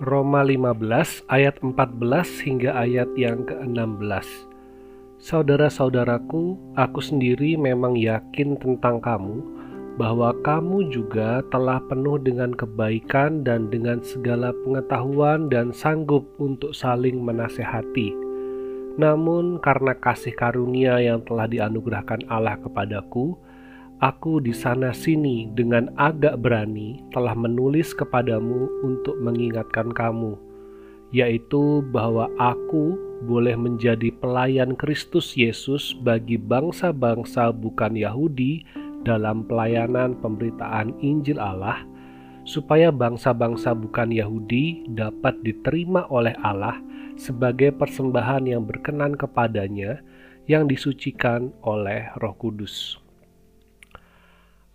Roma 15 ayat 14 hingga ayat yang ke-16. Saudara-saudaraku, aku sendiri memang yakin tentang kamu bahwa kamu juga telah penuh dengan kebaikan dan dengan segala pengetahuan dan sanggup untuk saling menasehati. Namun karena kasih karunia yang telah dianugerahkan Allah kepadaku, Aku di sana sini dengan agak berani telah menulis kepadamu untuk mengingatkan kamu, yaitu bahwa aku boleh menjadi pelayan Kristus Yesus bagi bangsa-bangsa bukan Yahudi dalam pelayanan pemberitaan Injil Allah, supaya bangsa-bangsa bukan Yahudi dapat diterima oleh Allah sebagai persembahan yang berkenan kepadanya yang disucikan oleh Roh Kudus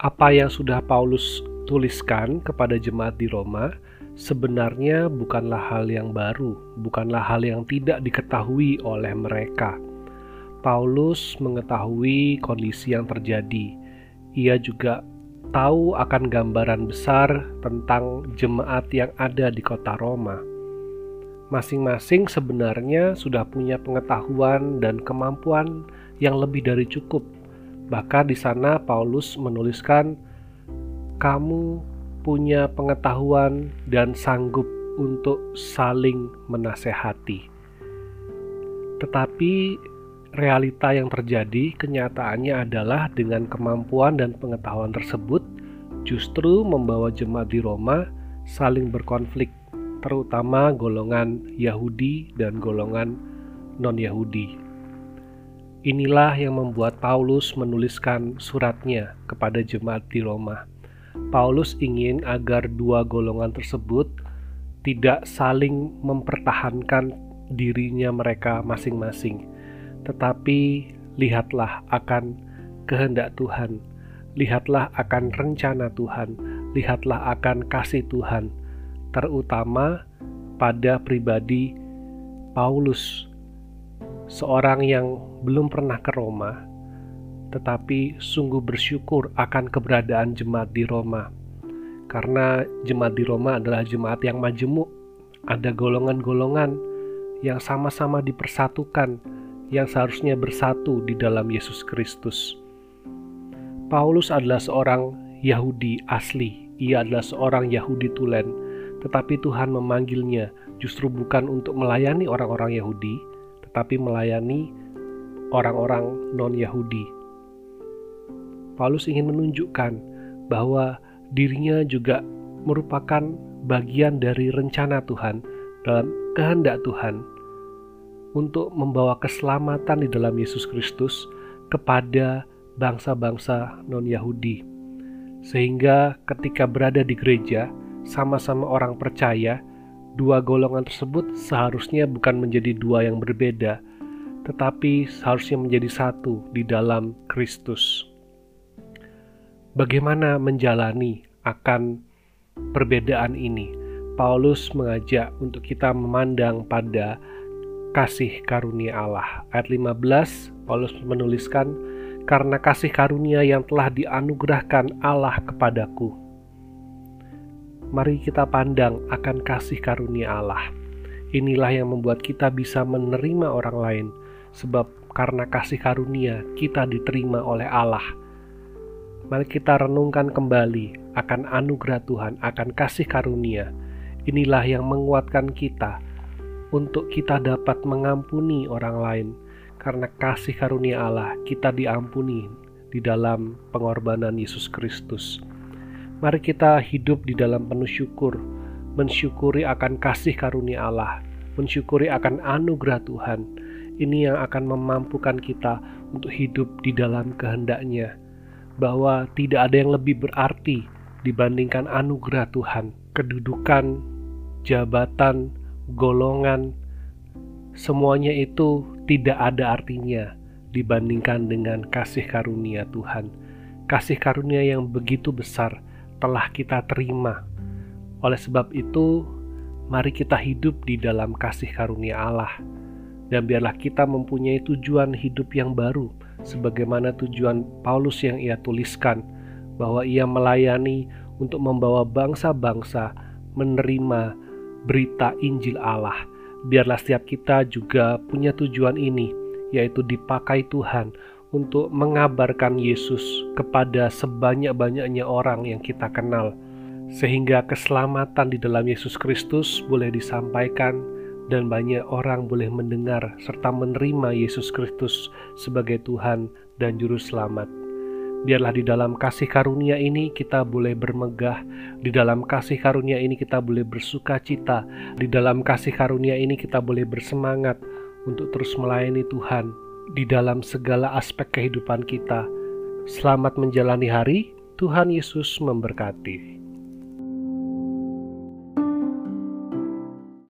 apa yang sudah Paulus tuliskan kepada jemaat di Roma sebenarnya bukanlah hal yang baru, bukanlah hal yang tidak diketahui oleh mereka. Paulus mengetahui kondisi yang terjadi. Ia juga tahu akan gambaran besar tentang jemaat yang ada di kota Roma. Masing-masing sebenarnya sudah punya pengetahuan dan kemampuan yang lebih dari cukup Bahkan di sana Paulus menuliskan, "Kamu punya pengetahuan dan sanggup untuk saling menasehati." Tetapi realita yang terjadi kenyataannya adalah dengan kemampuan dan pengetahuan tersebut justru membawa jemaat di Roma saling berkonflik, terutama golongan Yahudi dan golongan non-Yahudi. Inilah yang membuat Paulus menuliskan suratnya kepada jemaat di Roma. Paulus ingin agar dua golongan tersebut tidak saling mempertahankan dirinya mereka masing-masing, tetapi lihatlah akan kehendak Tuhan, lihatlah akan rencana Tuhan, lihatlah akan kasih Tuhan, terutama pada pribadi Paulus seorang yang belum pernah ke Roma, tetapi sungguh bersyukur akan keberadaan jemaat di Roma. Karena jemaat di Roma adalah jemaat yang majemuk, ada golongan-golongan yang sama-sama dipersatukan, yang seharusnya bersatu di dalam Yesus Kristus. Paulus adalah seorang Yahudi asli, ia adalah seorang Yahudi tulen, tetapi Tuhan memanggilnya justru bukan untuk melayani orang-orang Yahudi, tetapi melayani orang-orang non-Yahudi. Paulus ingin menunjukkan bahwa dirinya juga merupakan bagian dari rencana Tuhan dalam kehendak Tuhan untuk membawa keselamatan di dalam Yesus Kristus kepada bangsa-bangsa non-Yahudi. Sehingga ketika berada di gereja, sama-sama orang percaya, dua golongan tersebut seharusnya bukan menjadi dua yang berbeda, tetapi seharusnya menjadi satu di dalam Kristus. Bagaimana menjalani akan perbedaan ini? Paulus mengajak untuk kita memandang pada kasih karunia Allah. Ayat 15, Paulus menuliskan, "Karena kasih karunia yang telah dianugerahkan Allah kepadaku." Mari kita pandang akan kasih karunia Allah. Inilah yang membuat kita bisa menerima orang lain, sebab karena kasih karunia kita diterima oleh Allah. Mari kita renungkan kembali akan anugerah Tuhan, akan kasih karunia. Inilah yang menguatkan kita untuk kita dapat mengampuni orang lain, karena kasih karunia Allah kita diampuni di dalam pengorbanan Yesus Kristus. Mari kita hidup di dalam penuh syukur, mensyukuri akan kasih karunia Allah, mensyukuri akan anugerah Tuhan. Ini yang akan memampukan kita untuk hidup di dalam kehendaknya, bahwa tidak ada yang lebih berarti dibandingkan anugerah Tuhan, kedudukan, jabatan, golongan, semuanya itu tidak ada artinya dibandingkan dengan kasih karunia Tuhan. Kasih karunia yang begitu besar telah kita terima. Oleh sebab itu, mari kita hidup di dalam kasih karunia Allah, dan biarlah kita mempunyai tujuan hidup yang baru, sebagaimana tujuan Paulus yang ia tuliskan, bahwa ia melayani untuk membawa bangsa-bangsa menerima berita Injil Allah. Biarlah setiap kita juga punya tujuan ini, yaitu dipakai Tuhan untuk mengabarkan Yesus kepada sebanyak-banyaknya orang yang kita kenal, sehingga keselamatan di dalam Yesus Kristus boleh disampaikan dan banyak orang boleh mendengar serta menerima Yesus Kristus sebagai Tuhan dan Juru Selamat. Biarlah di dalam kasih karunia ini kita boleh bermegah, di dalam kasih karunia ini kita boleh bersuka cita, di dalam kasih karunia ini kita boleh bersemangat untuk terus melayani Tuhan di dalam segala aspek kehidupan kita. Selamat menjalani hari, Tuhan Yesus memberkati.